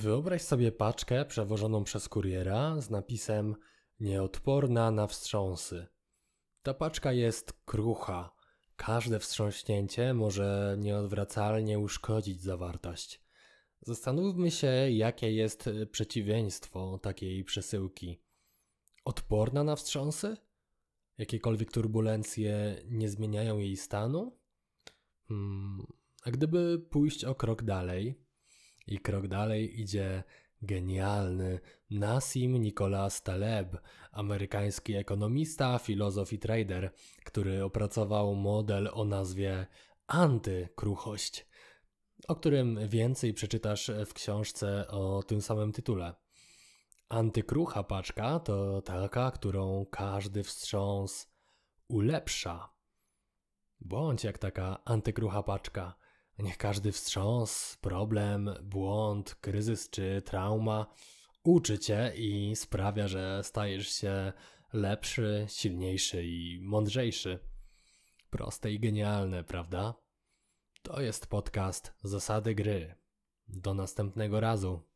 Wyobraź sobie paczkę przewożoną przez kuriera z napisem nieodporna na wstrząsy. Ta paczka jest krucha. Każde wstrząśnięcie może nieodwracalnie uszkodzić zawartość. Zastanówmy się, jakie jest przeciwieństwo takiej przesyłki. Odporna na wstrząsy? Jakiekolwiek turbulencje nie zmieniają jej stanu? Hmm, a gdyby pójść o krok dalej, i krok dalej idzie genialny Nassim Nicholas Taleb, amerykański ekonomista, filozof i trader, który opracował model o nazwie antykruchość, o którym więcej przeczytasz w książce o tym samym tytule. Antykrucha paczka to taka, którą każdy wstrząs ulepsza. Bądź jak taka antykrucha paczka. Niech każdy wstrząs, problem, błąd, kryzys czy trauma uczy cię i sprawia, że stajesz się lepszy, silniejszy i mądrzejszy. Proste i genialne, prawda? To jest podcast Zasady Gry. Do następnego razu.